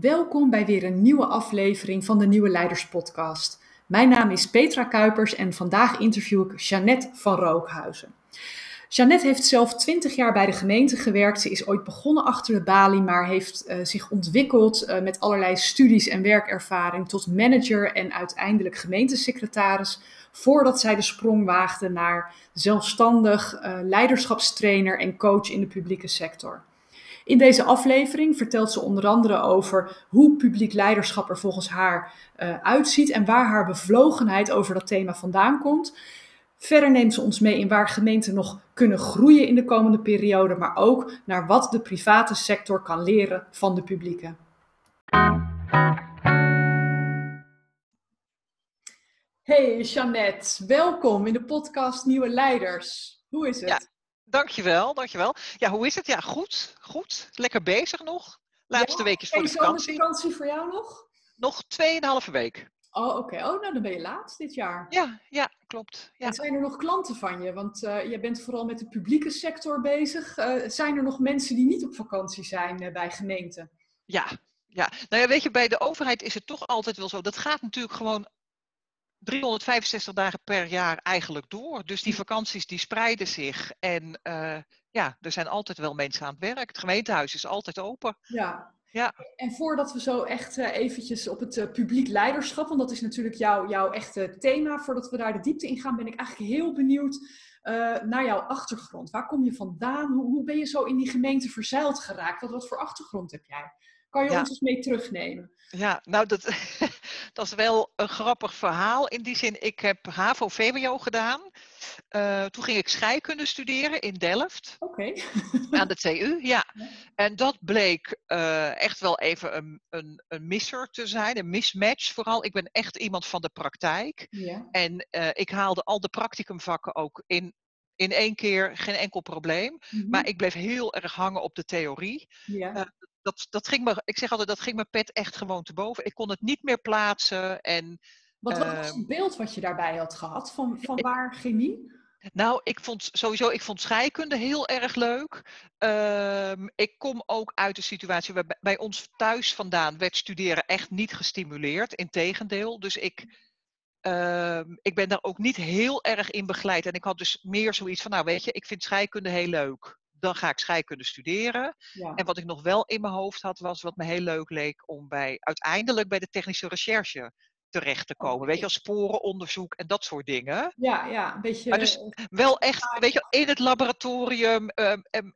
Welkom bij weer een nieuwe aflevering van de Nieuwe Leiders Podcast. Mijn naam is Petra Kuipers en vandaag interview ik Jeannette van Rookhuizen. Jeannette heeft zelf 20 jaar bij de gemeente gewerkt. Ze is ooit begonnen achter de balie, maar heeft uh, zich ontwikkeld uh, met allerlei studies en werkervaring tot manager en uiteindelijk gemeentesecretaris. Voordat zij de sprong waagde naar zelfstandig uh, leiderschapstrainer en coach in de publieke sector. In deze aflevering vertelt ze onder andere over hoe publiek leiderschap er volgens haar uh, uitziet en waar haar bevlogenheid over dat thema vandaan komt. Verder neemt ze ons mee in waar gemeenten nog kunnen groeien in de komende periode, maar ook naar wat de private sector kan leren van de publieke. Hey Jeannette, welkom in de podcast Nieuwe Leiders. Hoe is het? Dankjewel, dankjewel. Ja, hoe is het? Ja, goed, goed. Lekker bezig nog. Laatste ja, weekjes voor de vakantie. vakantie voor jou nog? Nog 2,5 week. Oh, oké. Okay. Oh, nou dan ben je laat dit jaar. Ja, ja klopt. Ja. En zijn er nog klanten van je? Want uh, jij bent vooral met de publieke sector bezig. Uh, zijn er nog mensen die niet op vakantie zijn uh, bij gemeenten? Ja, ja. Nou ja, weet je, bij de overheid is het toch altijd wel zo. Dat gaat natuurlijk gewoon 365 dagen per jaar eigenlijk door. Dus die vakanties die spreiden zich. En uh, ja, er zijn altijd wel mensen aan het werk. Het gemeentehuis is altijd open. Ja. ja. En voordat we zo echt uh, eventjes op het uh, publiek leiderschap, want dat is natuurlijk jouw, jouw echte thema, voordat we daar de diepte in gaan, ben ik eigenlijk heel benieuwd naar jouw achtergrond. Waar kom je vandaan? Hoe, hoe ben je zo in die gemeente verzeild geraakt? Wat, wat voor achtergrond heb jij? Kan je ja. ons eens mee terugnemen? Ja, nou dat, dat is wel een grappig verhaal. In die zin, ik heb HAVO-VWO gedaan. Uh, toen ging ik scheikunde studeren in Delft. Oké. Okay. aan de TU, ja. En dat bleek uh, echt wel even een, een, een misser te zijn, een mismatch vooral. Ik ben echt iemand van de praktijk. Ja. En uh, ik haalde al de practicumvakken ook in in één keer geen enkel probleem. Mm-hmm. Maar ik bleef heel erg hangen op de theorie. Ja. Uh, dat, dat ging me, ik zeg altijd, dat ging mijn pet echt gewoon te boven. Ik kon het niet meer plaatsen. En, wat was uh, het beeld wat je daarbij had gehad? Van, van waar chemie? Nou, ik vond sowieso, ik vond scheikunde heel erg leuk. Uh, ik kom ook uit een situatie waar bij ons thuis vandaan werd studeren echt niet gestimuleerd. Integendeel. Dus ik uh, ik ben daar ook niet heel erg in begeleid. En ik had dus meer zoiets van, nou weet je, ik vind scheikunde heel leuk. Dan ga ik scheikunde studeren. Ja. En wat ik nog wel in mijn hoofd had, was wat me heel leuk leek om bij, uiteindelijk bij de technische recherche terecht te komen. Okay. Weet je, als sporenonderzoek en dat soort dingen. Ja, ja, een beetje. Maar dus wel echt, weet je, in het laboratorium, uh,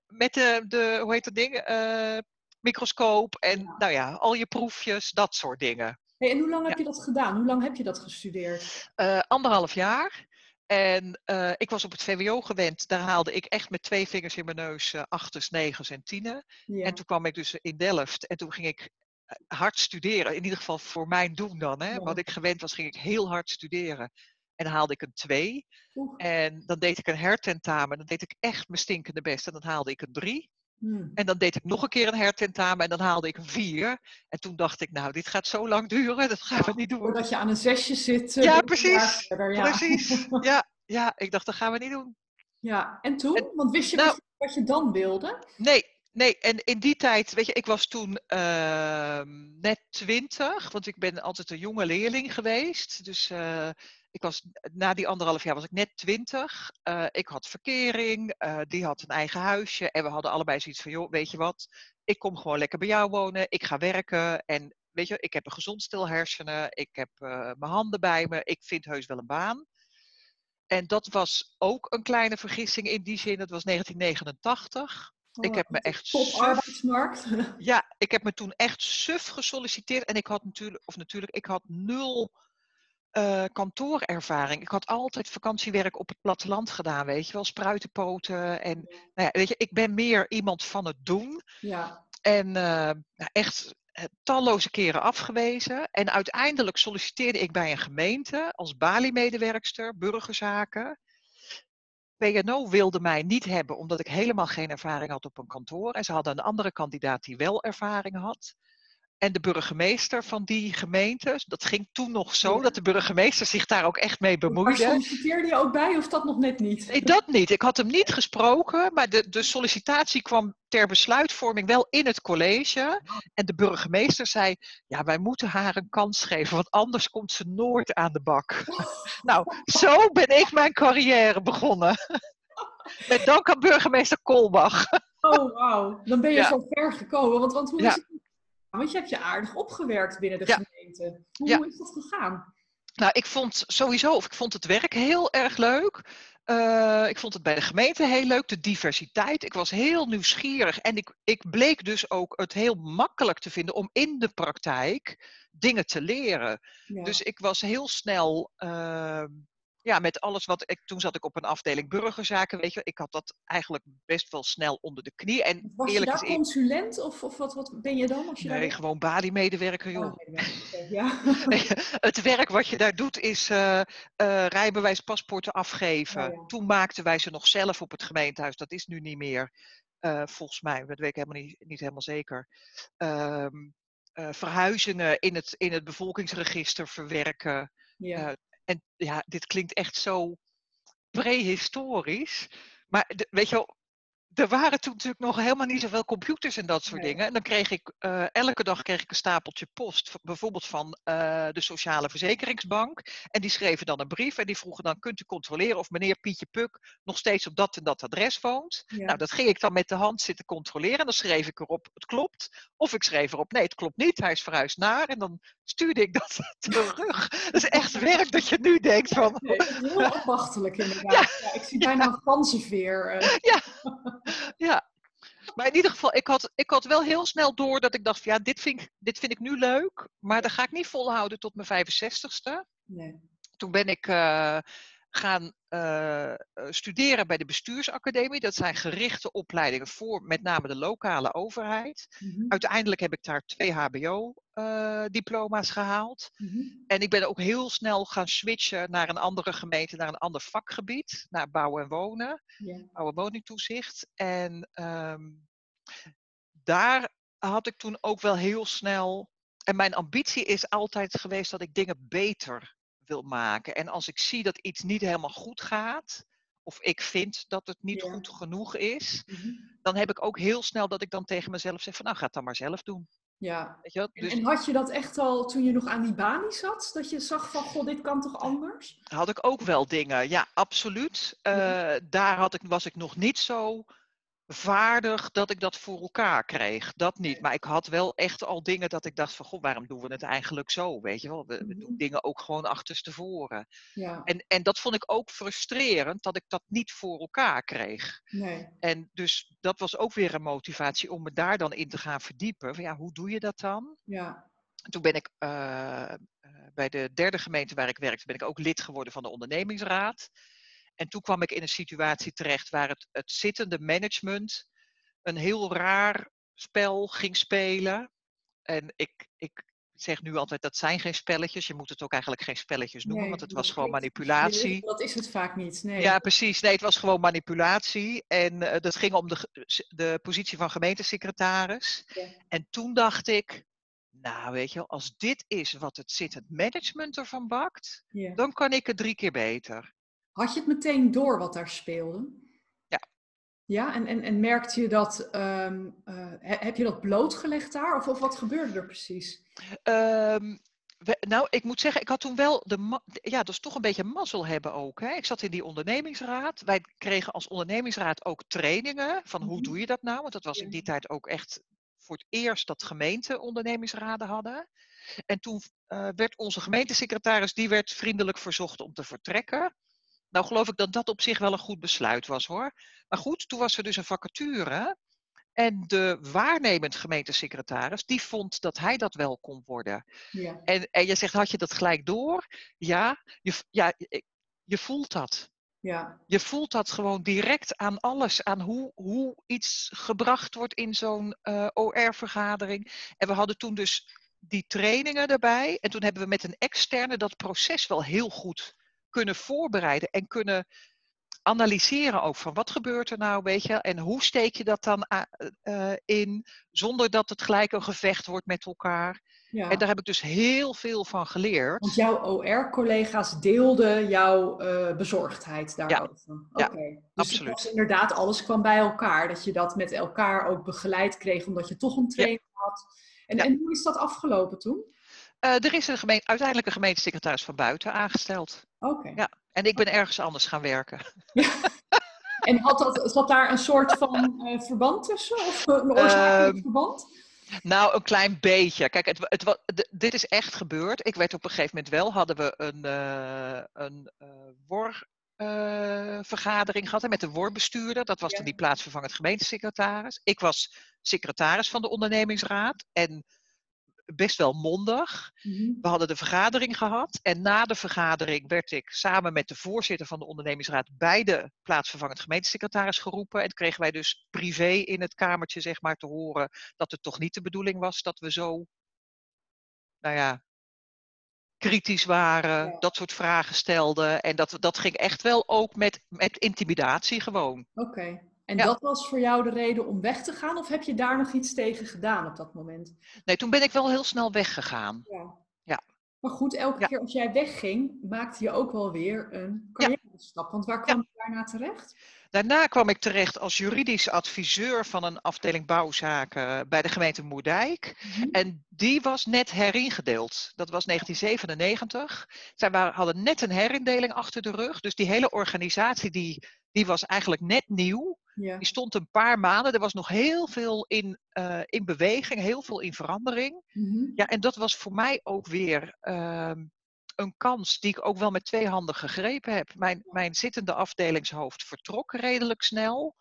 met de, de, hoe heet dat ding? Uh, microscoop en ja. nou ja, al je proefjes, dat soort dingen. Hey, en hoe lang heb je dat gedaan? Hoe lang heb je dat gestudeerd? Uh, anderhalf jaar. En uh, ik was op het VWO gewend. Daar haalde ik echt met twee vingers in mijn neus uh, achters, negens en tienen. Ja. En toen kwam ik dus in Delft. En toen ging ik hard studeren. In ieder geval voor mijn doen dan. Hè. Ja. Wat ik gewend was, ging ik heel hard studeren. En dan haalde ik een 2. En dan deed ik een hertentamen. Dan deed ik echt mijn stinkende best. En dan haalde ik een 3. Hmm. En dan deed ik nog een keer een hertentamen en dan haalde ik een vier. En toen dacht ik, nou, dit gaat zo lang duren, dat gaan we niet doen. Voordat je aan een zesje zit. Ja, precies. Verder, ja. Precies. Ja, ja, ik dacht, dat gaan we niet doen. Ja, en toen? En, Want wist je nou, wat je dan wilde? Nee, nee. En in die tijd, weet je, ik was toen uh, net twintig, want ik ben altijd een jonge leerling geweest. Dus uh, ik was, na die anderhalf jaar was ik net twintig. Uh, ik had verkering, uh, die had een eigen huisje. En we hadden allebei zoiets van, joh, weet je wat? Ik kom gewoon lekker bij jou wonen. Ik ga werken. En weet je, ik heb een gezond stil hersenen. Ik heb uh, mijn handen bij me. Ik vind heus wel een baan. En dat was ook een kleine vergissing in die zin. Het was 1989. Oh, ik heb me echt top arbeidsmarkt. Ja, ik heb me toen echt suf gesolliciteerd. En ik had natuurlijk, of natuurlijk, ik had nul uh, kantoorervaring. Ik had altijd vakantiewerk op het platteland gedaan, weet je wel, spruitenpoten. En nou ja, weet je, ik ben meer iemand van het doen. Ja. En uh, nou, echt uh, talloze keren afgewezen. En uiteindelijk solliciteerde ik bij een gemeente als Bali-medewerkster, burgerzaken. PNO wilde mij niet hebben omdat ik helemaal geen ervaring had op een kantoor. En ze hadden een andere kandidaat die wel ervaring had. En de burgemeester van die gemeente. Dat ging toen nog zo, dat de burgemeester zich daar ook echt mee bemoeide. Maar solliciteerde je ook bij of dat nog net niet? Nee, dat niet. Ik had hem niet gesproken, maar de, de sollicitatie kwam ter besluitvorming wel in het college. En de burgemeester zei, ja, wij moeten haar een kans geven, want anders komt ze nooit aan de bak. nou, zo ben ik mijn carrière begonnen. Met dank aan burgemeester Kolbach. Oh, wauw. Dan ben je zo ver gekomen. Want, want hoe is het want je hebt je aardig opgewerkt binnen de gemeente. Hoe, is dat gegaan? Nou, ik vond sowieso, of ik vond het werk heel erg leuk. Uh, ik vond het bij de gemeente heel leuk, de diversiteit. Ik was heel nieuwsgierig en ik, ik bleek dus ook het heel makkelijk te vinden om in de praktijk dingen te leren. Dus ik was heel snel uh, ja, met alles wat ik. Toen zat ik op een afdeling burgerzaken. Weet je, ik had dat eigenlijk best wel snel onder de knie. En Was je daar consulent of, of wat, wat ben je dan? Als je nee, daar... gewoon Bali-medewerker, joh. Oh, ja. het werk wat je daar doet is uh, uh, rijbewijs, paspoorten afgeven. Oh, toen maakten wij ze nog zelf op het gemeentehuis. Dat is nu niet meer. Uh, volgens mij, dat weet ik helemaal niet, niet helemaal zeker. Um, verhuizingen in het, in het bevolkingsregister verwerken. Ja en ja, dit klinkt echt zo prehistorisch. Maar weet je wel, er waren toen natuurlijk nog helemaal niet zoveel computers en dat soort dingen. En dan kreeg ik uh, elke dag kreeg ik een stapeltje post, bijvoorbeeld van uh, de Sociale Verzekeringsbank. En die schreven dan een brief en die vroegen dan: kunt u controleren of meneer Pietje Puk nog steeds op dat en dat adres woont? Ja. Nou, dat ging ik dan met de hand zitten controleren. En dan schreef ik erop: het klopt. Of ik schreef erop: nee, het klopt niet. Hij is verhuisd naar. En dan stuurde ik dat terug. dat is echt werk dat je nu denkt van. Nee, heel afwachtelijk inderdaad. Ja. Ja, ik zie bijna een ganzenveer. Uh. Ja. ja. Maar in ieder geval, ik had, ik had wel heel snel door dat ik dacht: van, ja, dit vind ik, dit vind ik nu leuk, maar dat ga ik niet volhouden tot mijn 65ste. Nee. Toen ben ik uh, gaan uh, studeren bij de bestuursacademie. Dat zijn gerichte opleidingen voor met name de lokale overheid. Mm-hmm. Uiteindelijk heb ik daar twee HBO-diploma's uh, gehaald. Mm-hmm. En ik ben ook heel snel gaan switchen naar een andere gemeente, naar een ander vakgebied, naar bouwen en wonen, yeah. bouw- en woningtoezicht. En um, daar had ik toen ook wel heel snel. En mijn ambitie is altijd geweest dat ik dingen beter wil maken. En als ik zie dat iets niet helemaal goed gaat, of ik vind dat het niet ja. goed genoeg is, mm-hmm. dan heb ik ook heel snel dat ik dan tegen mezelf zeg van nou ga het dan maar zelf doen. Ja. Weet je dus... en, had je dat echt al toen je nog aan die balie zat? Dat je zag van, god, dit kan toch anders? Had ik ook wel dingen, ja, absoluut. Uh, daar had ik, was ik nog niet zo vaardig dat ik dat voor elkaar kreeg. Dat niet. Maar ik had wel echt al dingen dat ik dacht van, god, waarom doen we het eigenlijk zo? Weet je wel, we, we doen dingen ook gewoon achterstevoren. Ja. En, en dat vond ik ook frustrerend, dat ik dat niet voor elkaar kreeg. Nee. En dus dat was ook weer een motivatie om me daar dan in te gaan verdiepen. Van, ja, hoe doe je dat dan? Ja. Toen ben ik uh, bij de derde gemeente waar ik werkte, ben ik ook lid geworden van de ondernemingsraad. En toen kwam ik in een situatie terecht waar het, het zittende management een heel raar spel ging spelen. En ik, ik zeg nu altijd, dat zijn geen spelletjes. Je moet het ook eigenlijk geen spelletjes noemen, nee, want het was gewoon manipulatie. Dat is het vaak niet, nee. Ja, precies. Nee, het was gewoon manipulatie. En uh, dat ging om de, de positie van gemeentesecretaris. Ja. En toen dacht ik, nou weet je, als dit is wat het zittend management ervan bakt, ja. dan kan ik het drie keer beter. Had je het meteen door wat daar speelde? Ja. Ja, en, en, en merkte je dat, um, uh, heb je dat blootgelegd daar? Of, of wat gebeurde er precies? Um, we, nou, ik moet zeggen, ik had toen wel de, ja, dat is toch een beetje mazzel hebben ook. Hè? Ik zat in die ondernemingsraad. Wij kregen als ondernemingsraad ook trainingen van hoe doe je dat nou? Want dat was in die tijd ook echt voor het eerst dat gemeenten ondernemingsraden hadden. En toen uh, werd onze gemeentesecretaris, die werd vriendelijk verzocht om te vertrekken. Nou geloof ik dat dat op zich wel een goed besluit was hoor. Maar goed, toen was er dus een vacature. En de waarnemend gemeentesecretaris, die vond dat hij dat wel kon worden. Ja. En, en je zegt, had je dat gelijk door? Ja, je, ja, je voelt dat. Ja. Je voelt dat gewoon direct aan alles, aan hoe, hoe iets gebracht wordt in zo'n uh, OR-vergadering. En we hadden toen dus die trainingen erbij. En toen hebben we met een externe dat proces wel heel goed kunnen voorbereiden en kunnen analyseren ook van wat gebeurt er nou, weet je, en hoe steek je dat dan uh, in zonder dat het gelijk een gevecht wordt met elkaar. Ja. En daar heb ik dus heel veel van geleerd. Want jouw OR-collega's deelden jouw uh, bezorgdheid daarover. Ja, okay. ja dus absoluut. inderdaad, alles kwam bij elkaar. Dat je dat met elkaar ook begeleid kreeg, omdat je toch een training had. En, en hoe is dat afgelopen toen? Uh, er is een gemeente, uiteindelijk een gemeentesecretaris van buiten aangesteld. Oké. Ja, en ik ben ergens anders gaan werken. en had dat, zat daar een soort van uh, verband tussen? Of een oorzakelijk uh, verband? Nou, een klein beetje. Kijk, het, het, dit is echt gebeurd. Ik werd op een gegeven moment wel, hadden we een, uh, een WOR-vergadering gehad hè, met de WOR-bestuurder. Dat was ja. dan die plaatsvervangend gemeentesecretaris. Ik was secretaris van de ondernemingsraad. En best wel mondig. Mhm. We hadden de vergadering gehad. En na de vergadering werd ik samen met de voorzitter van de ondernemingsraad bij de plaatsvervangend gemeentesecretaris geroepen. En kregen wij dus privé in het kamertje zeg maar te horen dat het toch niet de bedoeling was dat we zo, nou ja, kritisch waren, dat soort vragen stelden. En dat, dat ging echt wel ook met, met intimidatie gewoon. Oké. En dat was voor jou de reden om weg te gaan? Of heb je daar nog iets tegen gedaan op dat moment? Nee, toen ben ik wel heel snel weggegaan. Ja. ja. Maar goed, elke keer als jij wegging, maakte je ook wel weer een carrière stap. Want waar kwam je daarna terecht? Daarna kwam ik terecht als juridisch adviseur van een afdeling bouwzaken bij de gemeente Moerdijk. Mhm. En die was net heringedeeld. Dat was 1997. Zij hadden net een herindeling achter de rug. Dus die hele organisatie die, die was eigenlijk net nieuw. Ja. Die stond een paar maanden. Er was nog heel veel in, uh, in beweging, heel veel in verandering. Mm-hmm. Ja, en dat was voor mij ook weer uh, een kans die ik ook wel met twee handen gegrepen heb. Mijn, mijn zittende afdelingshoofd vertrok redelijk snel.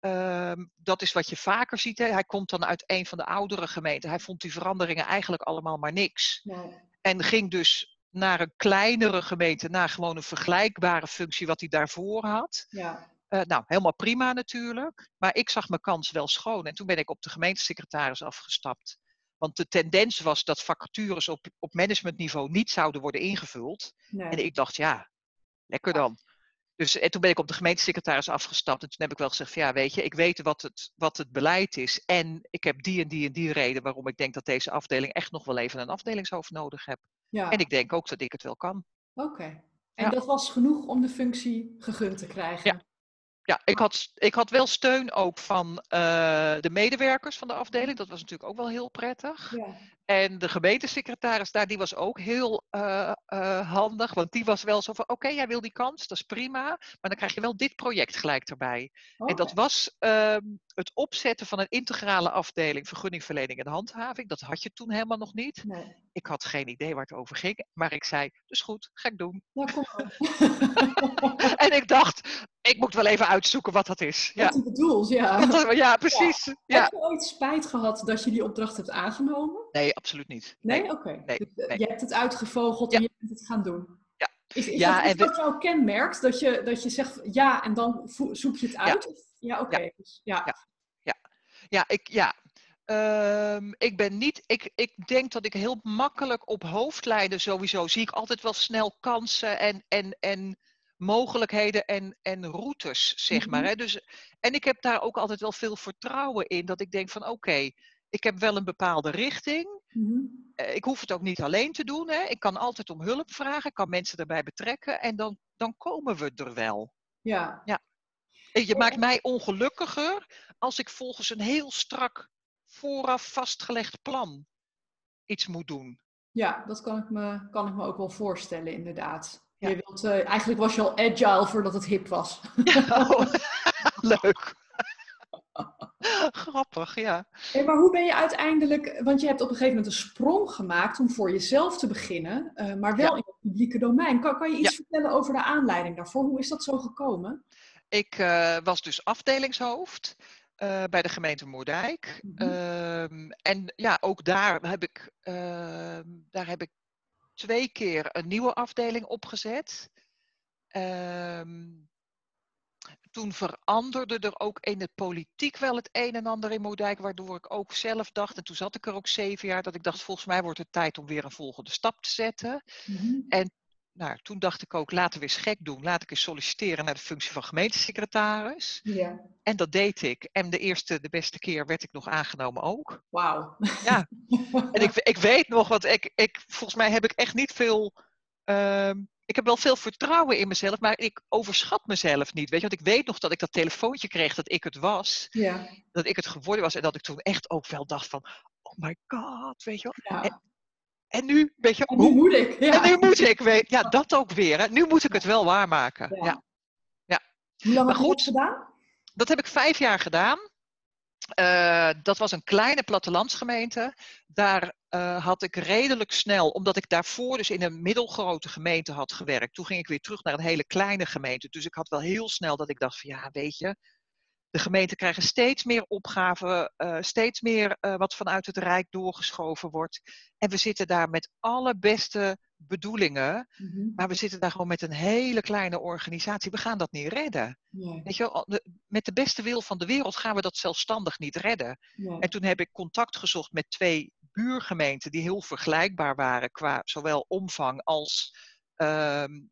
Uh, dat is wat je vaker ziet. Hè. Hij komt dan uit een van de oudere gemeenten. Hij vond die veranderingen eigenlijk allemaal maar niks. Ja. En ging dus naar een kleinere gemeente, naar gewoon een vergelijkbare functie wat hij daarvoor had. Ja. Uh, nou, helemaal prima natuurlijk. Maar ik zag mijn kans wel schoon. En toen ben ik op de gemeentesecretaris afgestapt. Want de tendens was dat vacatures op, op managementniveau niet zouden worden ingevuld. Nee. En ik dacht, ja, lekker dan. Dus en toen ben ik op de gemeentesecretaris afgestapt. En toen heb ik wel gezegd van ja, weet je, ik weet wat het, wat het beleid is. En ik heb die en die en die reden waarom ik denk dat deze afdeling echt nog wel even een afdelingshoofd nodig heb. Ja. En ik denk ook dat ik het wel kan. Oké. En ja. dat was genoeg om de functie gegund te krijgen? Ja, ja, ik had, ik had wel steun ook van uh, de medewerkers van de afdeling. Dat was natuurlijk ook wel heel prettig. Ja. En de gemeentesecretaris daar, die was ook heel uh, uh, handig. Want die was wel zo van, oké, jij wil die kans, dat is prima. Maar dan krijg je wel dit project gelijk erbij. Okay. En dat was ehm, het opzetten van een integrale afdeling vergunningverlening en handhaving. Dat had je toen helemaal nog niet. Nee. Ik had geen idee waar het over ging. Maar ik zei, dus goed, ga ik doen. Ja, kom en ik dacht, ik moet wel even uitzoeken wat dat is. Ja. Wat het bedoelt, ja. ja, precies. Ja. Ja. Heb je ooit spijt gehad dat je die opdracht hebt aangenomen? Nee, absoluut niet. Nee? nee. Oké. Okay. Nee, dus, uh, nee. Je hebt het uitgevogeld en je bent het gaan doen. Ja. Is, is ja, dat iets wat jou kenmerkt? Dat je, dat je zegt ja en dan zoek je het uit? Ja, oké. Okay. Dus, ja. Ja. Ja. ja, ik, ja. Um, ik ben niet, ik, ik denk dat ik heel makkelijk op hoofdlijnen sowieso zie ik altijd wel snel kansen en, en, en mogelijkheden en, en routes, zeg maar. Hè? Dus, en ik heb daar ook altijd wel veel vertrouwen in. Dat ik denk van oké, okay, ik heb wel een bepaalde richting. Mm-hmm. Ik hoef het ook niet alleen te doen. Hè? Ik kan altijd om hulp vragen, ik kan mensen daarbij betrekken en dan, dan komen we er wel. Ja. ja. En je maakt mij ongelukkiger als ik volgens een heel strak vooraf vastgelegd plan iets moet doen. Ja, dat kan ik me, kan ik me ook wel voorstellen, inderdaad. Ja. Je wilt, uh, eigenlijk was je al agile voordat het hip was. Oh, leuk. Grappig, ja. Hey, maar hoe ben je uiteindelijk, want je hebt op een gegeven moment een sprong gemaakt om voor jezelf te beginnen, uh, maar wel ja. in het publieke domein. Kan, kan je iets ja. vertellen over de aanleiding daarvoor? Hoe is dat zo gekomen? Ik uh, was dus afdelingshoofd. Uh, bij de gemeente Moerdijk. Mm -hmm. en ja, ook daar heb ik, daar heb ik twee keer een nieuwe afdeling opgezet. Um, toen veranderde er ook in de politiek wel het een en ander in Moerdijk, waardoor ik ook zelf dacht, en toen zat ik er ook zeven jaar, dat ik dacht, volgens mij wordt het tijd om weer een volgende stap te zetten. Mhm. En nou, toen dacht ik ook, laten we eens gek doen. Laat ik eens solliciteren naar de functie van gemeentesecretaris. Ja. En dat deed ik. En de eerste, de beste keer werd ik nog aangenomen ook. Wauw. Ja. En ik, ik weet nog, want ik, ik, volgens mij heb ik echt niet veel... ehm, ik heb wel veel vertrouwen in mezelf, maar ik overschat mezelf niet. Weet je, want ik weet nog dat ik dat telefoontje kreeg dat ik het was. Ja. Dat ik het geworden was. En dat ik toen echt ook wel dacht van, oh my god, weet je wel. ja. En, en nu, weet je, En nu hoe, moet ik. Ja. en nu moet ik, weet, ja, dat ook weer. Hè. Nu moet ik het wel waarmaken. Ja. Ja. Hoe lang Maar heb je dat goed. gedaan? Dat heb ik vijf jaar gedaan. Eh, dat was een kleine plattelandsgemeente. Daar eh, had ik redelijk snel, omdat ik daarvoor dus in een middelgrote gemeente had gewerkt. Toen ging ik weer terug naar een hele kleine gemeente. Dus ik had wel heel snel dat ik dacht van ja, weet je, de gemeenten krijgen steeds meer opgaven, eh, steeds meer eh, wat vanuit het Rijk doorgeschoven wordt. En we zitten daar met alle beste bedoelingen, Mhm. maar we zitten daar gewoon met een hele kleine organisatie. We gaan dat niet redden. Weet je, wel, de- met de beste wil van de wereld gaan we dat zelfstandig niet redden. En toen heb ik contact gezocht met twee buurgemeenten die heel vergelijkbaar waren qua zowel omvang als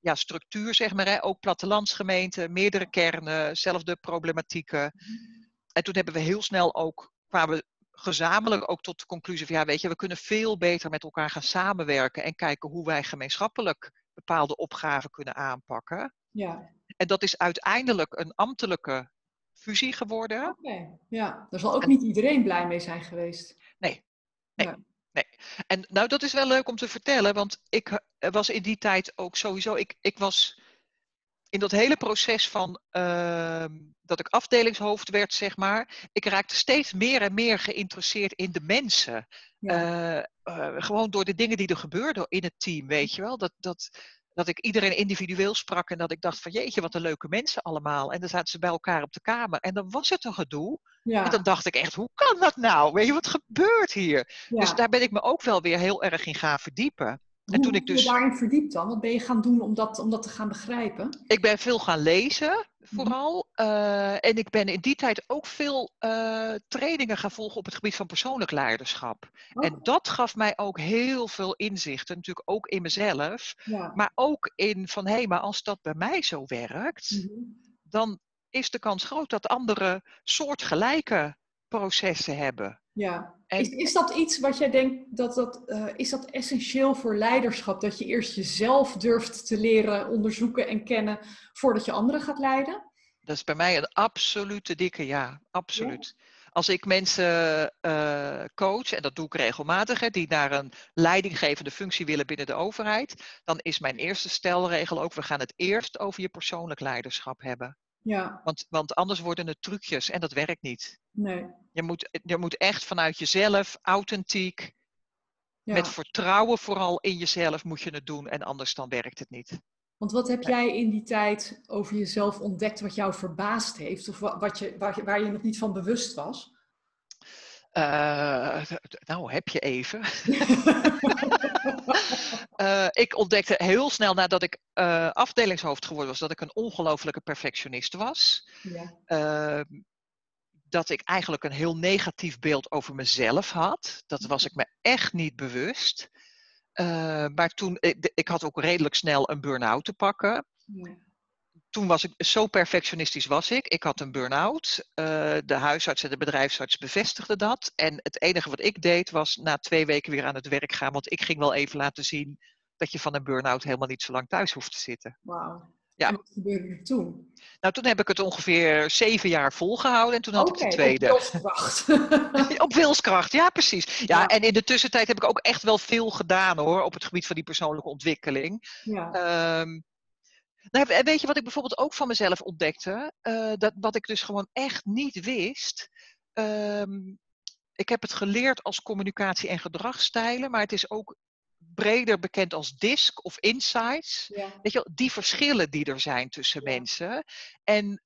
ja, structuur, zeg maar. Hè. Ook plattelandsgemeenten, meerdere kernen, zelfde problematieken. En toen hebben we heel snel ook, kwamen we gezamenlijk ook tot de conclusie van ja, weet je, we kunnen veel beter met elkaar gaan samenwerken en kijken hoe wij gemeenschappelijk bepaalde opgaven kunnen aanpakken. Ja, En dat is uiteindelijk een ambtelijke fusie geworden. oké. Ja, daar zal ook niet iedereen blij mee zijn geweest. En nou, dat is wel leuk om te vertellen, want ik eh, was in die tijd ook sowieso, ik, ik was in dat hele proces van ehm, dat ik afdelingshoofd werd, zeg maar, ik raakte steeds meer en meer geïnteresseerd in de mensen. Ja. Eh, eh, gewoon door de dingen die er gebeurden in het team, weet je wel. Dat, dat, dat ik iedereen individueel sprak en dat ik dacht van jeetje, wat een leuke mensen allemaal. En dan zaten ze bij elkaar op de kamer en dan was het een gedoe. ja. En dan dacht ik echt, hoe kan dat nou? Weet je, wat gebeurt hier? ja. Dus daar ben ik me ook wel weer heel erg in gaan verdiepen. Hoe toen ik heb je dus- daarin verdiept dan? Wat ben je gaan doen om dat, om dat te gaan begrijpen? Ik ben veel gaan lezen. Vooral. eh, en ik ben in die tijd ook veel eh, trainingen gaan volgen op het gebied van persoonlijk leiderschap. Oh, En dat gaf mij ook heel veel inzichten, natuurlijk ook in mezelf. ja. Maar ook in van, hé, hey, maar als dat bij mij zo werkt, Mhm. dan is de kans groot dat anderen soortgelijke processen hebben. Ja. En- Is, is dat iets wat jij denkt, dat dat, eh, is dat essentieel voor leiderschap? Dat je eerst jezelf durft te leren onderzoeken en kennen voordat je anderen gaat leiden? Dat is bij mij een absolute dikke ja, absoluut. Als ik mensen eh, coach, en dat doe ik regelmatig, hè, die naar een leidinggevende functie willen binnen de overheid, dan is mijn eerste stelregel ook, we gaan het eerst over je persoonlijk leiderschap hebben. Ja, Want, want anders worden het trucjes en dat werkt niet. Nee. Je moet, je moet echt vanuit jezelf, authentiek, Ja. met vertrouwen vooral in jezelf moet je het doen en anders dan werkt het niet. Want wat heb jij in die tijd over jezelf ontdekt wat jou verbaasd heeft? Of wa- wat je, waar, je, waar je nog niet van bewust was? Eh, nou, heb je even. Eh, ik ontdekte heel snel nadat ik eh, afdelingshoofd geworden was, dat ik een ongelofelijke perfectionist was. ja. Dat ik eigenlijk een heel negatief beeld over mezelf had. Dat was ik me echt niet bewust. Eh, maar toen, ik, ik had ook redelijk snel een burn-out te pakken. Ja. Toen was ik, zo perfectionistisch was ik. Ik had een burn-out. Eh, de huisarts en de bedrijfsarts bevestigden dat. En het enige wat ik deed was na twee weken weer aan het werk gaan. Want ik ging wel even laten zien dat je van een burn-out helemaal niet zo lang thuis hoeft te zitten. Wauw. Ja. En wat gebeurde er toen? Nou, toen heb ik het ongeveer zeven jaar volgehouden. En toen had ik de tweede. op wilskracht. Op wilskracht, ja precies. Ja, Ja. en in de tussentijd heb ik ook echt wel veel gedaan hoor, op het gebied van die persoonlijke ontwikkeling. ja. Ehm, nou, en weet je wat ik bijvoorbeeld ook van mezelf ontdekte? Eh, dat, wat ik dus gewoon echt niet wist. Ehm, ik heb het geleerd als communicatie- en gedragsstijlen, maar het is ook breder bekend als DISC of insights. ja. Weet je die verschillen die er zijn tussen Ja. mensen. En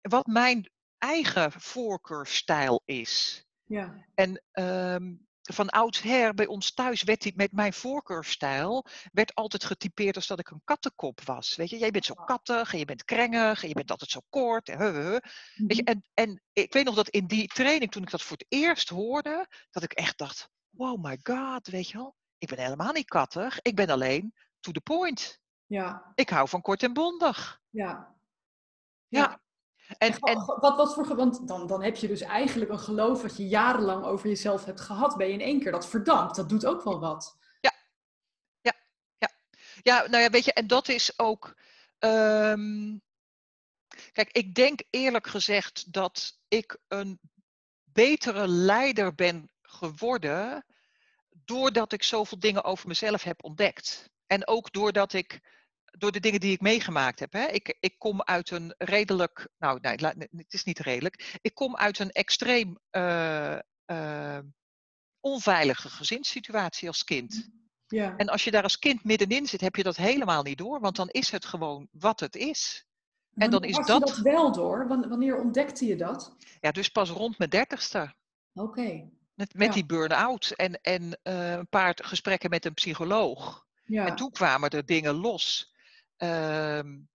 wat mijn eigen voorkeurstijl is. ja. En ehm, van oudsher bij ons thuis werd die, met mijn voorkeurstijl werd altijd getypeerd als dat ik een kattenkop was. Weet je, jij bent zo kattig en je bent krengig en je bent altijd zo kort. En, huh, huh, huh. Weet je, Mhm. en, en ik weet nog dat in die training, toen ik dat voor het eerst hoorde, dat ik echt dacht, wow my god, weet je wel, ik ben helemaal niet kattig, ik ben alleen to the point. Ja. Ik hou van kort en bondig. Ja. Ja. En, en, en wat, wat voor, want dan, dan heb je dus eigenlijk een geloof wat je jarenlang over jezelf hebt gehad, ben je in één keer dat verdampt. Dat doet ook wel wat. Ja, ja, ja. Ja, nou ja, weet je, en dat is ook. Um, kijk, ik denk eerlijk gezegd dat ik een betere leider ben geworden doordat ik zoveel dingen over mezelf heb ontdekt. En ook doordat ik door de dingen die ik meegemaakt heb. Hè. Ik, ik kom uit een redelijk, nou nee, het is niet redelijk. Ik kom uit een extreem uh, uh, onveilige gezinssituatie als kind. Ja. En als je daar als kind middenin zit, heb je dat helemaal niet door, want dan is het gewoon wat het is. En dan is dat... je dat wel door? Wanneer ontdekte je dat? Ja, dus pas rond mijn dertigste. Oké. Okay. Met, met die burn-out en, en uh, een paar gesprekken met een psycholoog. Ja. En toen kwamen er dingen los. Um,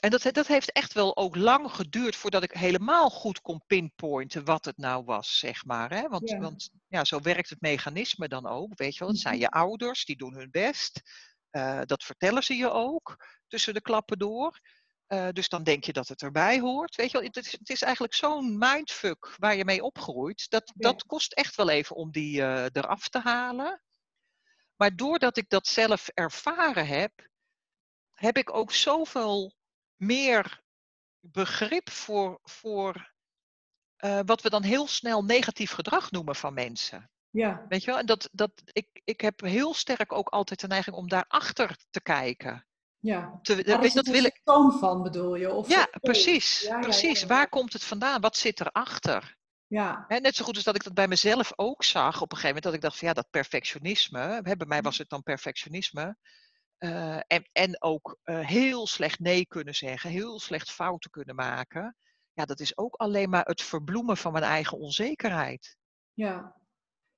en dat, dat heeft echt wel ook lang geduurd voordat ik helemaal goed kon pinpointen wat het nou was, zeg maar. Hè? Want, Ja. want ja, zo werkt het mechanisme dan ook. Weet je wel, het zijn Mhm. je ouders, die doen hun best. Eh, dat vertellen ze je ook tussen de klappen door. Eh, dus dan denk je dat het erbij hoort. Weet je wel, het is, het is eigenlijk zo'n mindfuck waar je mee opgroeit. Dat, dat kost echt wel even om die eh, eraf te halen. Maar doordat ik dat zelf ervaren heb, heb ik ook zoveel meer begrip voor, voor eh, wat we dan heel snel negatief gedrag noemen van mensen. Ja. Weet je wel? En dat, dat, ik, ik heb heel sterk ook altijd de neiging om daarachter te kijken. Ja. Te, dat het wil ik, symptoom van, bedoel je? Of ja, of- precies. Ja, precies. ja. Waar komt het vandaan? Wat zit erachter? Ja. Net zo goed als dat ik dat bij mezelf ook zag op een gegeven moment. Dat ik dacht van ja, dat perfectionisme. Hè, bij mij was het dan perfectionisme. eh, en, en ook eh, heel slecht nee kunnen zeggen. Heel slecht fouten kunnen maken. Ja, dat is ook alleen maar het verbloemen van mijn eigen onzekerheid. Ja.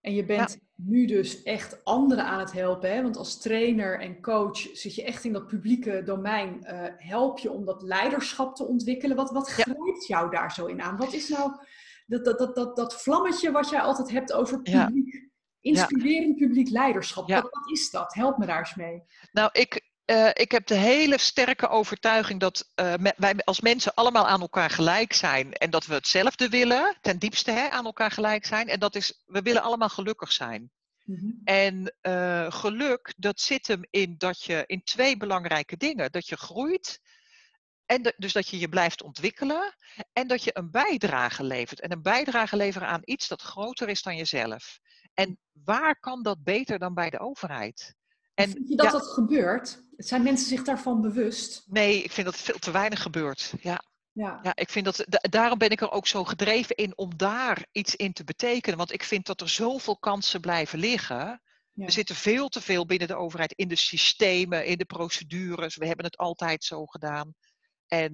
En je bent nu dus echt anderen aan het helpen. Hè? Want als trainer en coach zit je echt in dat publieke domein. eh, help je om dat leiderschap te ontwikkelen. Wat, wat Ja. grijpt jou daar zo in aan? Wat is nou dat, dat, dat, dat, dat vlammetje wat jij altijd hebt over Ja. publiek, inspirerend publiek leiderschap? Wat is dat? Help me daar eens mee. Nou, ik, eh, ik heb de hele sterke overtuiging dat eh, wij als mensen allemaal aan elkaar gelijk zijn. En dat we hetzelfde willen, ten diepste hè, aan elkaar gelijk zijn. En dat is, we willen allemaal gelukkig zijn. Mhm. En eh, geluk, dat zit hem in dat je in twee belangrijke dingen. Dat je groeit. En de- dus dat je je blijft ontwikkelen. En dat je een bijdrage levert. En een bijdrage leveren aan iets dat groter is dan jezelf. En waar kan dat beter dan bij de overheid? En Vind je dat ja, dat gebeurt? Zijn mensen zich daarvan bewust? nee, ik vind dat veel te weinig gebeurt. Ja, Ja. ja ik vind dat, da- daarom ben ik er ook zo gedreven in om daar iets in te betekenen. Want ik vind dat er zoveel kansen blijven liggen. ja. Er zitten veel te veel binnen de overheid in de systemen, in de procedures. We hebben het altijd zo gedaan. En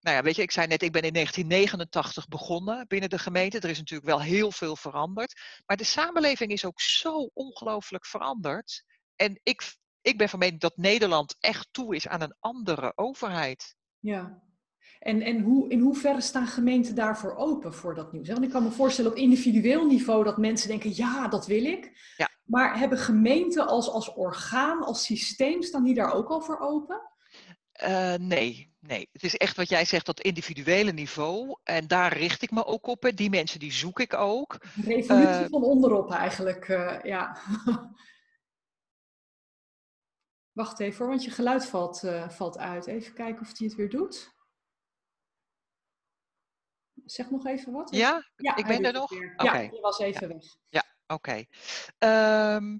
nou ja, weet je, ik zei net, ik ben in 1989 begonnen binnen de gemeente. Er is natuurlijk wel heel veel veranderd. Maar de samenleving is ook zo ongelooflijk veranderd. En ik, ik ben van mening dat Nederland echt toe is aan een andere overheid. Ja. En, en hoe, in hoeverre staan gemeenten daarvoor open voor dat nieuws? Want ik kan me voorstellen op individueel niveau dat mensen denken, ja, dat wil ik. Ja. Maar hebben gemeenten als, als orgaan, als systeem, staan die daar ook al voor open? Eh, nee, nee. Het is echt wat jij zegt, dat individuele niveau. En daar richt ik me ook op. Die mensen die zoek ik ook. Een revolutie Eh, van onderop eigenlijk, eh, ja. Wacht even hoor, want je geluid valt, eh, valt uit. Even kijken of hij het weer doet. Zeg nog even wat. Ja, Ja, ik ben er nog? Ja, je was even weg. Oké. Ehm,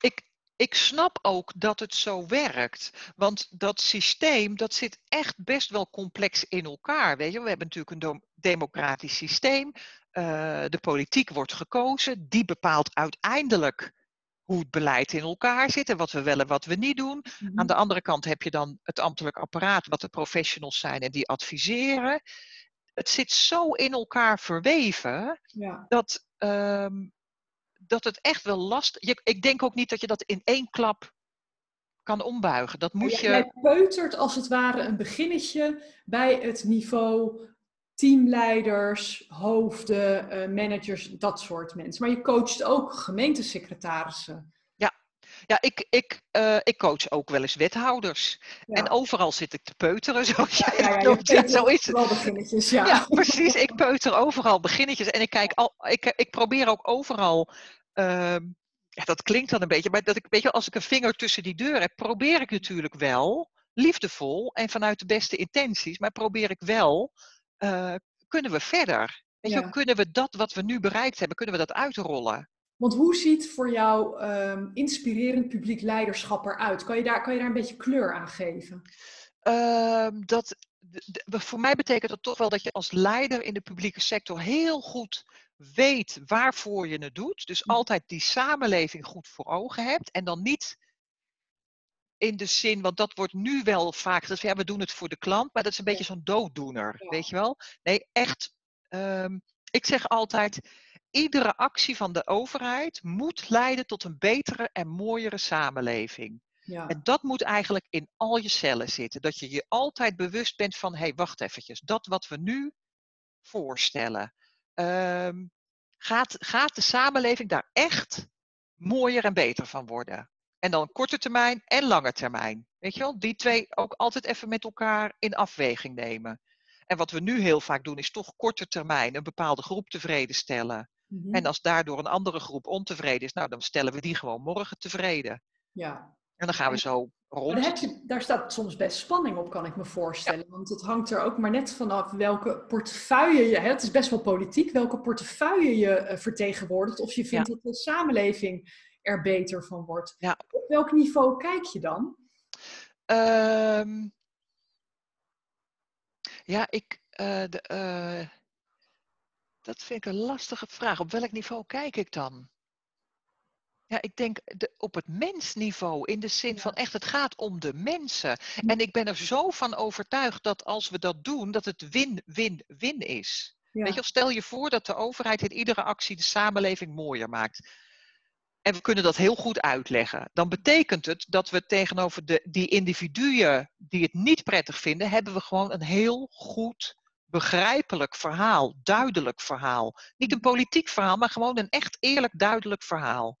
ik, ik snap ook dat het zo werkt. Want dat systeem, dat zit echt best wel complex in elkaar. Weet je? We hebben natuurlijk een democratisch systeem. Eh, de politiek wordt gekozen. Die bepaalt uiteindelijk hoe het beleid in elkaar zit en wat we wel en wat we niet doen. Mhm. Aan de andere kant heb je dan het ambtelijk apparaat, wat de professionals zijn en die adviseren. Het zit zo in elkaar verweven Ja. dat, ehm, dat het echt wel lastig is. Ik denk ook niet dat je dat in één klap kan ombuigen. Dat moet Jij- je. Jij peutert als het ware een beginnetje bij het niveau teamleiders, hoofden, eh, managers, dat soort mensen. Maar je coacht ook gemeentesecretarissen. Ja, ik, ik, uh, ik coach ook wel eens wethouders. En overal zit ik te peuteren. Zo, ja, ja, ja, ja zo is het. beginnetjes, ja. ja. precies. Ik peuter overal beginnetjes. En ik, kijk al, ik, ik probeer ook overal. Uh, ja, dat klinkt dan een beetje, maar dat ik, weet je, als ik een vinger tussen die deur heb, probeer ik natuurlijk wel, liefdevol en vanuit de beste intenties, maar probeer ik wel, uh, kunnen we verder? Weet je, kunnen we dat wat we nu bereikt hebben, kunnen we dat uitrollen? Want hoe ziet voor jou um, inspirerend publiek leiderschap eruit? Kan je, daar, kan je daar een beetje kleur aan geven? Uh, dat, voor mij betekent dat toch wel dat je als leider in de publieke sector heel goed weet waarvoor je het doet. Dus hm. altijd die samenleving goed voor ogen hebt. En dan niet in de zin, want dat wordt nu wel vaak, dat ja, we doen het voor de klant, maar dat is een beetje zo'n dooddoener, weet je wel? Nee, echt, um, ik zeg altijd, iedere actie van de overheid moet leiden tot een betere en mooiere samenleving. Ja. En dat moet eigenlijk in al je cellen zitten. Dat je je altijd bewust bent van, hé, hey, wacht eventjes, dat wat we nu voorstellen, um, gaat, gaat de samenleving daar echt mooier en beter van worden? En dan korte termijn en lange termijn. Weet je wel, die twee ook altijd even met elkaar in afweging nemen. En wat we nu heel vaak doen, is toch korte termijn een bepaalde groep tevreden stellen. Mhm. En als daardoor een andere groep ontevreden is, nou dan stellen we die gewoon morgen tevreden. Ja. En dan gaan we zo rond. Daar, je, daar staat soms best spanning op, kan ik me voorstellen. Want het hangt er ook maar net vanaf welke portefeuille je... Hè, het is best wel politiek, welke portefeuille je uh, vertegenwoordigt. Of je vindt dat de samenleving er beter van wordt. Ja. Op welk niveau kijk je dan? Um, ja, ik... Uh, de, uh, dat vind ik een lastige vraag. Op welk niveau kijk ik dan? Ja, ik denk de, op het mensniveau, in de zin van echt, het gaat om de mensen. En ik ben er zo van overtuigd dat als we dat doen, dat het win-win-win is. Weet je, stel je voor dat de overheid in iedere actie de samenleving mooier maakt. En we kunnen dat heel goed uitleggen. Dan betekent het dat we tegenover de, die individuen die het niet prettig vinden, hebben we gewoon een heel goed begrijpelijk verhaal, duidelijk verhaal. Niet een politiek verhaal, maar gewoon een echt eerlijk, duidelijk verhaal.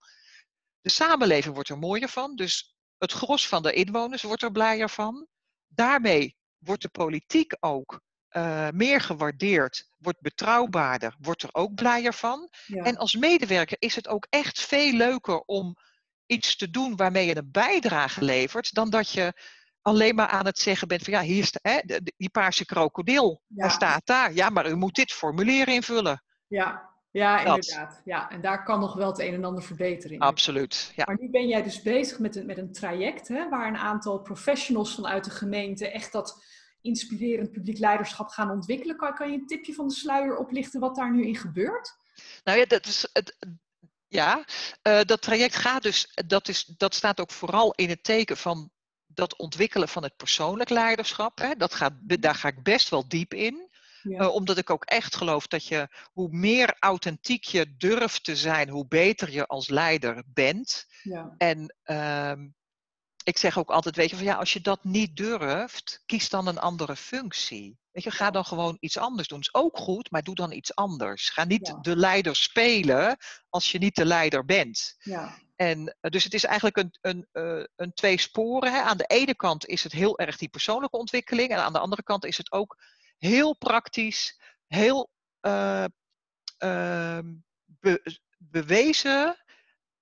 De samenleving wordt er mooier van, dus het gros van de inwoners wordt er blijer van. Daarmee wordt de politiek ook uh, meer gewaardeerd, wordt betrouwbaarder, wordt er ook blijer van. En als medewerker is het ook echt veel leuker om iets te doen waarmee je een bijdrage levert, dan dat je alleen maar aan het zeggen bent van ja, hier staat hè, die paarse krokodil, ja. staat daar. Ja, maar u moet dit formulier invullen. Ja, ja inderdaad. Ja, en daar kan nog wel het een en ander verbeteren. Absoluut. Ja. Maar nu ben jij dus bezig met een, met een traject hè, waar een aantal professionals vanuit de gemeente echt dat inspirerend publiek leiderschap gaan ontwikkelen. Kan, kan je een tipje van de sluier oplichten wat daar nu in gebeurt? Nou ja, dat is het, ja, uh, dat traject gaat dus, dat, is, dat staat ook vooral in het teken van dat ontwikkelen van het persoonlijk leiderschap, hè, dat gaat, daar ga ik best wel diep in. Uh, omdat ik ook echt geloof dat je hoe meer authentiek je durft te zijn, hoe beter je als leider bent. Ja. En um, ik zeg ook altijd, weet je, van ja, als je dat niet durft, kies dan een andere functie. Weet je, ga dan gewoon iets anders doen. Is ook goed, maar doe dan iets anders. Ga niet de leider spelen als je niet de leider bent. Ja. En eh, dus het is eigenlijk een, een, uh, een twee sporen. Hè. Aan de ene kant is het heel erg die persoonlijke ontwikkeling. En aan de andere kant is het ook heel praktisch, heel uh, be, bewezen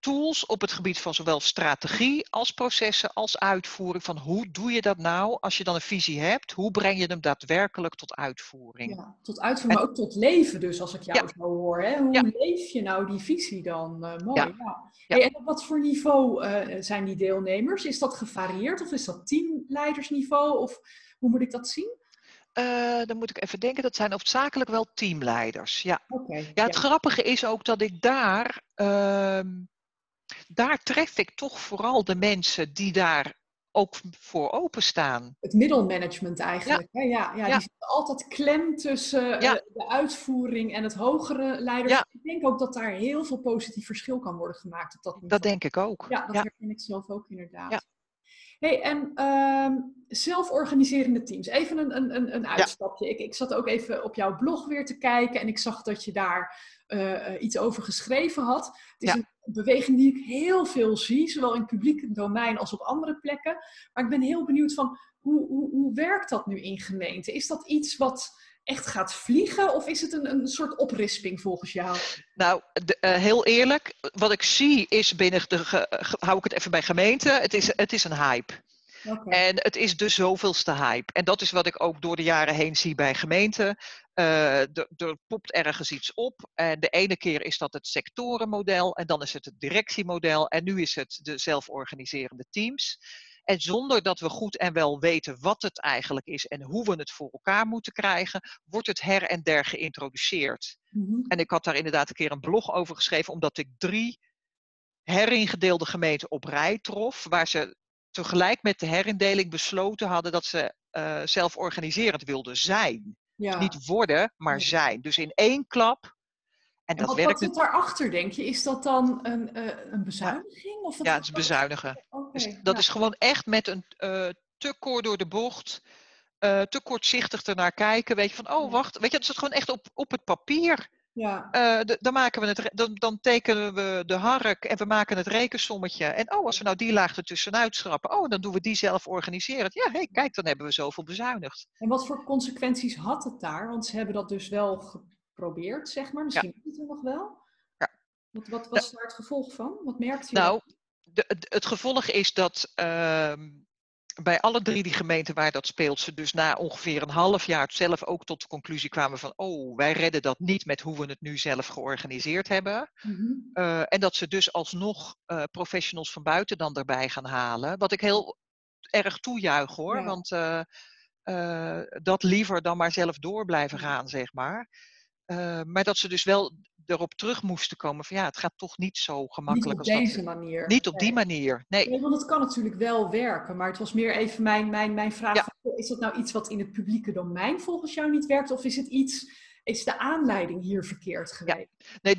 tools op het gebied van zowel strategie als processen als uitvoering. Van hoe doe je dat nou als je dan een visie hebt? Hoe breng je hem daadwerkelijk tot uitvoering? Ja, tot uitvoering, maar ook tot leven dus, als ik jou zo hoor. Hè? Hoe leef je nou die visie dan? Uh, mooi, ja. Hey, en op wat voor niveau uh, zijn die deelnemers? Is dat gevarieerd of is dat teamleidersniveau? Of hoe moet ik dat zien? Uh, dan moet ik even denken, dat zijn hoofdzakelijk wel teamleiders. Ja, okay, ja het grappige is ook dat ik daar uh, daar tref ik toch vooral de mensen die daar ook voor openstaan. Het middelmanagement eigenlijk. Ja, ja, ja, die zit altijd klem tussen eh, de uitvoering en het hogere leiderschap. Ik denk ook dat daar heel veel positief verschil kan worden gemaakt. Op dat, dat denk ik ook. Ja, dat herken ik zelf ook inderdaad. Hey, en uh, zelforganiserende teams. Even een, een, een uitstapje. Ik, ik zat ook even op jouw blog weer te kijken en ik zag dat je daar iets over geschreven had. Het is een beweging die ik heel veel zie, zowel in het publieke domein als op andere plekken. Maar ik ben heel benieuwd van hoe, hoe, hoe werkt dat nu in gemeenten? Is dat iets wat echt gaat vliegen? Of is het een, een soort oprisping volgens jou? Nou, de, uh, heel eerlijk, wat ik zie is binnen de, hou ik het even bij gemeente, het is, het is een hype. Okay. En het is de zoveelste hype. En dat is wat ik ook door de jaren heen zie bij gemeenten. Uh, er popt ergens iets op. En de ene keer is dat het sectorenmodel. En dan is het het directiemodel. En nu is het de zelforganiserende teams. En zonder dat we goed en wel weten wat het eigenlijk is en hoe we het voor elkaar moeten krijgen, wordt het her en der geïntroduceerd. Mm-hmm. En ik had daar inderdaad een keer een blog over geschreven, omdat ik drie heringedeelde gemeenten op rij trof, waar ze tegelijk met de herindeling besloten hadden dat ze uh, zelforganiserend wilden zijn. Ja. Niet worden, maar zijn. Dus in één klap en, dat wat, wat zit daarachter, denk je? Is dat dan een, uh, een bezuiniging? Of ja, het is bezuinigen. Okay, dus dat is gewoon echt met een uh, te kort door de bocht, uh, te kortzichtig ernaar kijken. Weet je van, oh wacht, weet je, dat is gewoon echt op, op het papier. Ja. De, dan, maken we het, dan, dan, tekenen we de hark en we maken het rekensommetje. En oh, als we nou die laag ertussenuit schrappen, oh, dan doen we die zelf organiseren. Ja, hey, kijk, dan hebben we zoveel bezuinigd. En wat voor consequenties had het daar? Want ze hebben dat dus wel probeert, zeg maar. Misschien ja. het er nog wel. Ja. Wat, wat was daar het gevolg van? Wat merkt u? Nou, de, het gevolg is dat uh, bij alle drie die gemeenten waar dat speelt, ze dus na ongeveer een half jaar zelf ook tot de conclusie kwamen van, oh, wij redden dat niet met hoe we het nu zelf georganiseerd hebben. Mm -hmm. uh, en dat ze dus alsnog uh, professionals van buiten dan erbij gaan halen. Wat ik heel erg toejuich hoor, ja. want uh, dat liever dan maar zelf door blijven gaan, zeg maar. Maar dat ze dus wel erop terug moesten komen van ja, het gaat toch niet zo gemakkelijk niet op als deze manier. Niet op die manier, nee. nee. Want het kan natuurlijk wel werken, maar het was meer even mijn, mijn, mijn vraag. Ja. Van, is dat nou iets wat in het publieke domein volgens jou niet werkt? Of is het iets, is de aanleiding hier verkeerd geweest? Ja. Nee,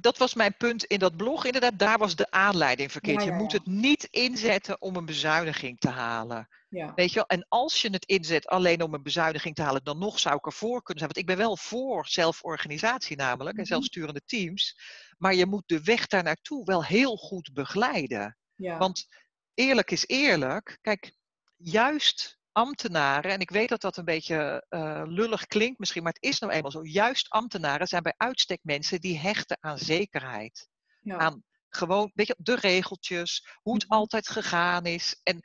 dat was mijn punt in dat blog. Inderdaad, daar was de aanleiding verkeerd. Ja, Je moet het niet inzetten om een bezuiniging te halen. Ja. Weet je wel? En als je het inzet alleen om een bezuiniging te halen, dan nog zou ik ervoor kunnen zijn. Want ik ben wel voor zelforganisatie namelijk en mhm. zelfsturende teams. Maar je moet de weg daar naartoe wel heel goed begeleiden. Want eerlijk is eerlijk. Kijk, juist ambtenaren, en ik weet dat dat een beetje uh, lullig klinkt misschien, maar het is nou eenmaal zo. Juist ambtenaren zijn bij uitstek mensen die hechten aan zekerheid. Ja. Aan gewoon, weet je, de regeltjes, hoe het mhm. altijd gegaan is. En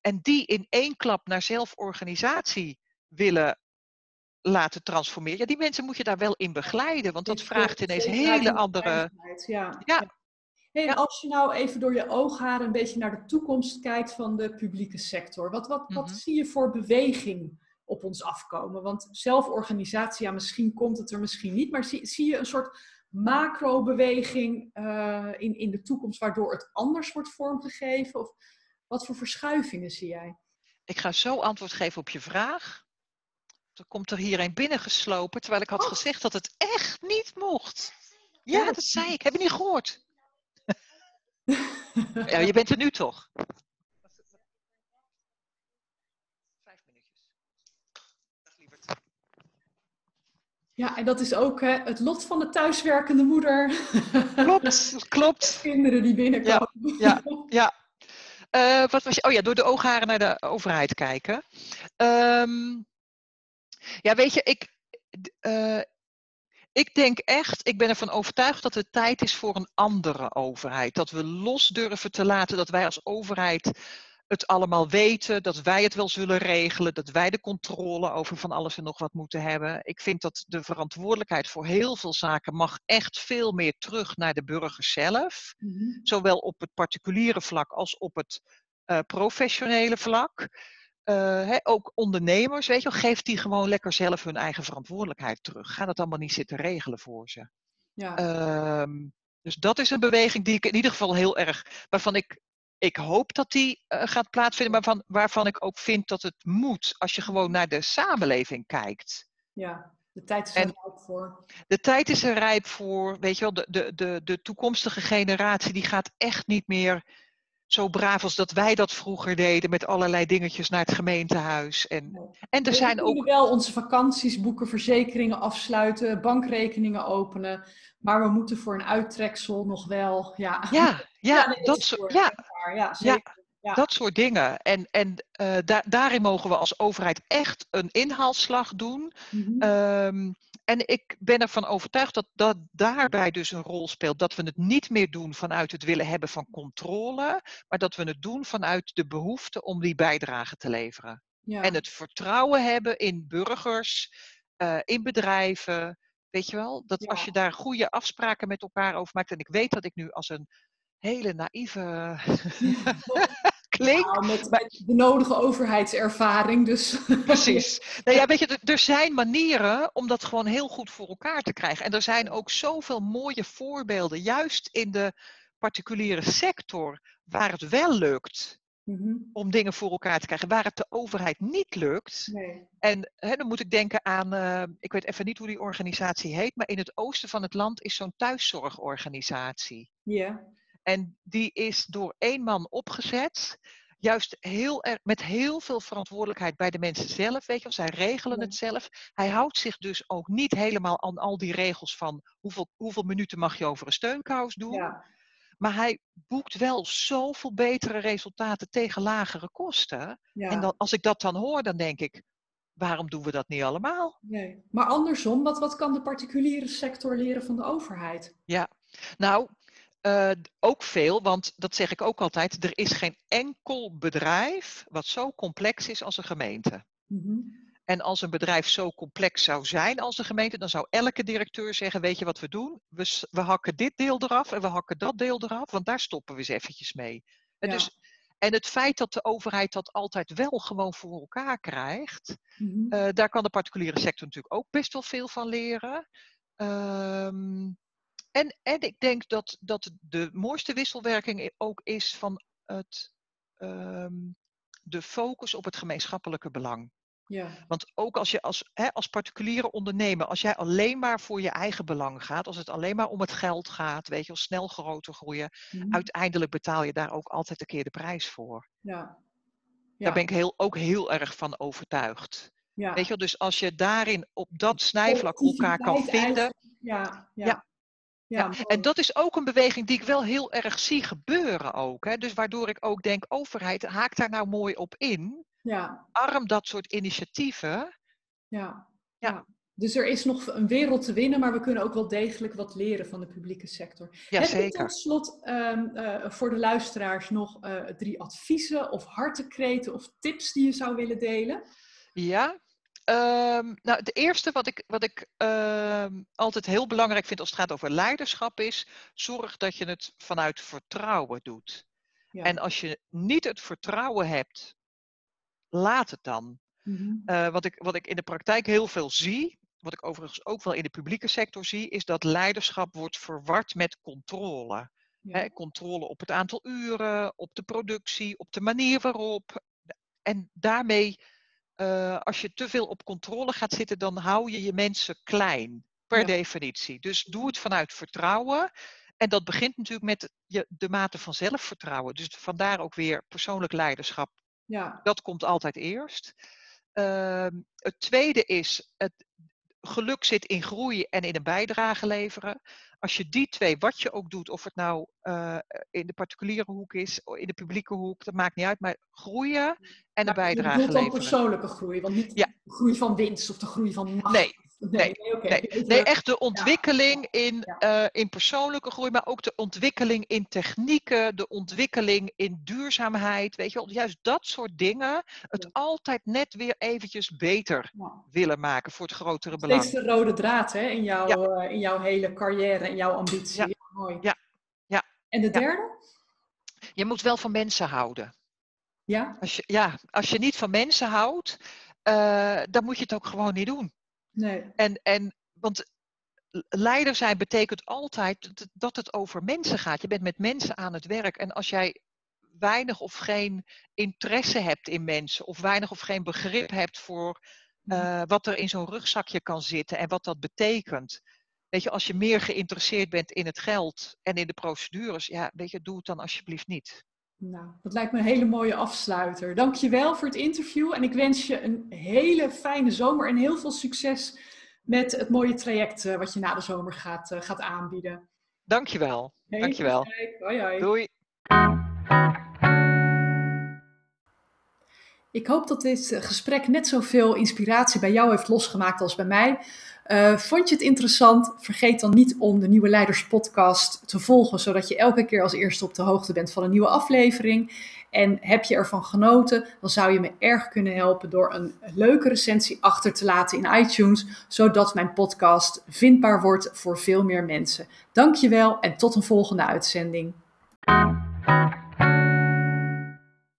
en die in één klap naar zelforganisatie willen laten transformeren. Ja, die mensen moet je daar wel in begeleiden, want dat vraagt ineens hele andere. Ja. ja. Hey. Als je nou even door je oogharen een beetje naar de toekomst kijkt van de publieke sector, wat, wat, wat mhm. zie je voor beweging op ons afkomen? Want zelforganisatie, ja, misschien komt het er misschien niet, maar zie, zie je een soort macro-beweging uh, in, in de toekomst waardoor het anders wordt vormgegeven? Of wat voor verschuivingen zie jij? Ik ga zo antwoord geven op je vraag. Er komt er hier een binnengeslopen, terwijl ik had oh. gezegd dat het echt niet mocht. Ja, dat zei ik. Heb je niet gehoord? Ja, je bent er nu toch? Vijf minuutjes. Dag lieverd. Ja, en dat is ook hè, het lot van de thuiswerkende moeder. Klopt, klopt. Kinderen die binnenkomen. Ja, ja, ja. Uh, wat was je? Oh ja, door de oogharen naar de overheid kijken. Um, ja, weet je, ik, uh, ik denk echt, ik ben ervan overtuigd dat het tijd is voor een andere overheid. Dat we los durven te laten dat wij als overheid het allemaal weten, dat wij het wel zullen regelen, dat wij de controle over van alles en nog wat moeten hebben. Ik vind dat de verantwoordelijkheid voor heel veel zaken mag echt veel meer terug naar de burger zelf. Mm-hmm. Zowel op het particuliere vlak als op het uh, professionele vlak. Uh, ook ondernemers, weet je, geeft die gewoon lekker zelf hun eigen verantwoordelijkheid terug. Ga dat allemaal niet zitten regelen voor ze. Ja. Uh, dus dat is een beweging die ik in ieder geval heel erg, waarvan ik ik hoop dat die uh, gaat plaatsvinden, maar van, waarvan ik ook vind dat het moet als je gewoon naar de samenleving kijkt. Ja, de tijd is er rijp voor. De tijd is er rijp voor, weet je wel, de, de, de, de toekomstige generatie die gaat echt niet meer zo braaf als dat wij dat vroeger deden met allerlei dingetjes naar het gemeentehuis. En, en er zijn ook. wel onze vakanties boeken, verzekeringen afsluiten, bankrekeningen openen. Maar we moeten voor een uittreksel nog wel. Ja, ja, ja, dat, soort, ja, ja, zeker. Ja, dat soort dingen. En, en uh, daarin mogen we als overheid echt een inhaalslag doen. Mm en ik ben ervan overtuigd dat dat daarbij dus een rol speelt. Dat we het niet meer doen vanuit het willen hebben van controle, maar dat we het doen vanuit de behoefte om die bijdrage te leveren. Ja. En het vertrouwen hebben in burgers, uh, in bedrijven. Weet je wel, dat als je daar goede afspraken met elkaar over maakt. En ik weet dat ik nu als een hele naïeve Nou, met, met, de nodige overheidservaring. Dus. Precies. Nou ja, weet je, er zijn manieren om dat gewoon heel goed voor elkaar te krijgen. En er zijn ook zoveel mooie voorbeelden, juist in de particuliere sector, waar het wel lukt. Mhm. Om dingen voor elkaar te krijgen, waar het de overheid niet lukt. Nee. En hè, dan moet ik denken aan, uh, ik weet even niet hoe die organisatie heet, maar in het oosten van het land is zo'n thuiszorgorganisatie. Ja. En die is door één man opgezet. Juist heel met heel veel verantwoordelijkheid bij de mensen zelf. Weet je, zij regelen het zelf. Hij houdt zich dus ook niet helemaal aan al die regels van hoeveel, hoeveel minuten mag je over een steunkous doen. Ja. Maar hij boekt wel zoveel betere resultaten tegen lagere kosten. Ja. En dan, als ik dat dan hoor, dan denk ik, waarom doen we dat niet allemaal? Nee. Maar andersom, wat, wat kan de particuliere sector leren van de overheid? Ja, nou, uh, ook veel, want dat zeg ik ook altijd, er is geen enkel bedrijf wat zo complex is als een gemeente. Mm En als een bedrijf zo complex zou zijn als een gemeente, dan zou elke directeur zeggen, weet je wat we doen? We, we hakken dit deel eraf en we hakken dat deel eraf, want daar stoppen we eens eventjes mee. En, dus, en het feit dat de overheid dat altijd wel gewoon voor elkaar krijgt, mm uh, daar kan de particuliere sector natuurlijk ook best wel veel van leren. Um, en, en ik denk dat, dat de mooiste wisselwerking ook is van het, ehm, de focus op het gemeenschappelijke belang. Ja. Want ook als je als, hè, als particuliere ondernemer, als jij alleen maar voor je eigen belang gaat, als het alleen maar om het geld gaat, weet je, als snel groter groeien, mhm. uiteindelijk betaal je daar ook altijd een keer de prijs voor. Ja. ja. Daar ben ik heel, ook heel erg van overtuigd. Ja. Weet je, dus als je daarin op dat snijvlak elkaar kan vinden. Ja, ja. Ja. Ja, en dat is ook een beweging die ik wel heel erg zie gebeuren ook. Hè? Dus waardoor ik ook denk, overheid, haak daar nou mooi op in. Ja. Arm dat soort initiatieven. Ja. ja. Dus er is nog een wereld te winnen, maar we kunnen ook wel degelijk wat leren van de publieke sector. Ja, Heb zeker. tot slot um, uh, voor de luisteraars nog uh, drie adviezen of hartekreten of tips die je zou willen delen? Ja, Um, nou, het eerste wat ik, wat ik um, altijd heel belangrijk vind als het gaat over leiderschap is, zorg dat je het vanuit vertrouwen doet. Ja. En als je niet het vertrouwen hebt, laat het dan. Mm uh, wat, ik, wat ik in de praktijk heel veel zie, wat ik overigens ook wel in de publieke sector zie, is dat leiderschap wordt verward met controle. Ja. controle op het aantal uren, op de productie, op de manier waarop. En daarmee uh, als je te veel op controle gaat zitten, dan hou je je mensen klein, per definitie. Dus doe het vanuit vertrouwen. En dat begint natuurlijk met je, de mate van zelfvertrouwen. Dus vandaar ook weer persoonlijk leiderschap. Ja. Dat komt altijd eerst. Uh, het tweede is, het geluk zit in groei en in een bijdrage leveren. Als je die twee, wat je ook doet, of het nou uh, in de particuliere hoek is, in de publieke hoek, dat maakt niet uit, maar groeien en een bijdrage leveren. Je persoonlijke groei, want niet de groei van winst of de groei van macht. Nee, Nee, nee, nee, echt de ontwikkeling in, uh, in persoonlijke groei, maar ook de ontwikkeling in technieken, de ontwikkeling in duurzaamheid. Weet je wel, juist dat soort dingen. Het altijd net weer eventjes beter willen maken voor het grotere belang. Steeds de rode draad hè, in, jouw, uh, in jouw hele carrière, in jouw ambitie. Ja. Mooi. Ja. ja. En de derde? Je moet wel van mensen houden. Ja? Als je, ja, als je niet van mensen houdt, uh, dan moet je het ook gewoon niet doen. Nee. En, en, want leider zijn betekent altijd dat het over mensen gaat. Je bent met mensen aan het werk. En als jij weinig of geen interesse hebt in mensen, of weinig of geen begrip hebt voor mhm. eh, wat er in zo'n rugzakje kan zitten en wat dat betekent. Weet je, als je meer geïnteresseerd bent in het geld en in de procedures, ja, weet je, doe het dan alsjeblieft niet. Nou, dat lijkt me een hele mooie afsluiter. Dankjewel voor het interview en ik wens je een hele fijne zomer en heel veel succes met het mooie traject eh, wat je na de zomer gaat, uh, gaat aanbieden. Dankjewel. Hey, Dankjewel. Hoi, hoi. Doei. Ik hoop dat dit gesprek net zoveel inspiratie bij jou heeft losgemaakt als bij mij. Uh, vond je het interessant? Vergeet dan niet om de Nieuwe Leiders podcast te volgen, zodat je elke keer als eerste op de hoogte bent van een nieuwe aflevering. En heb je ervan genoten, dan zou je me erg kunnen helpen door een leuke recensie achter te laten in iTunes, zodat mijn podcast vindbaar wordt voor veel meer mensen. Dankjewel en tot een volgende uitzending.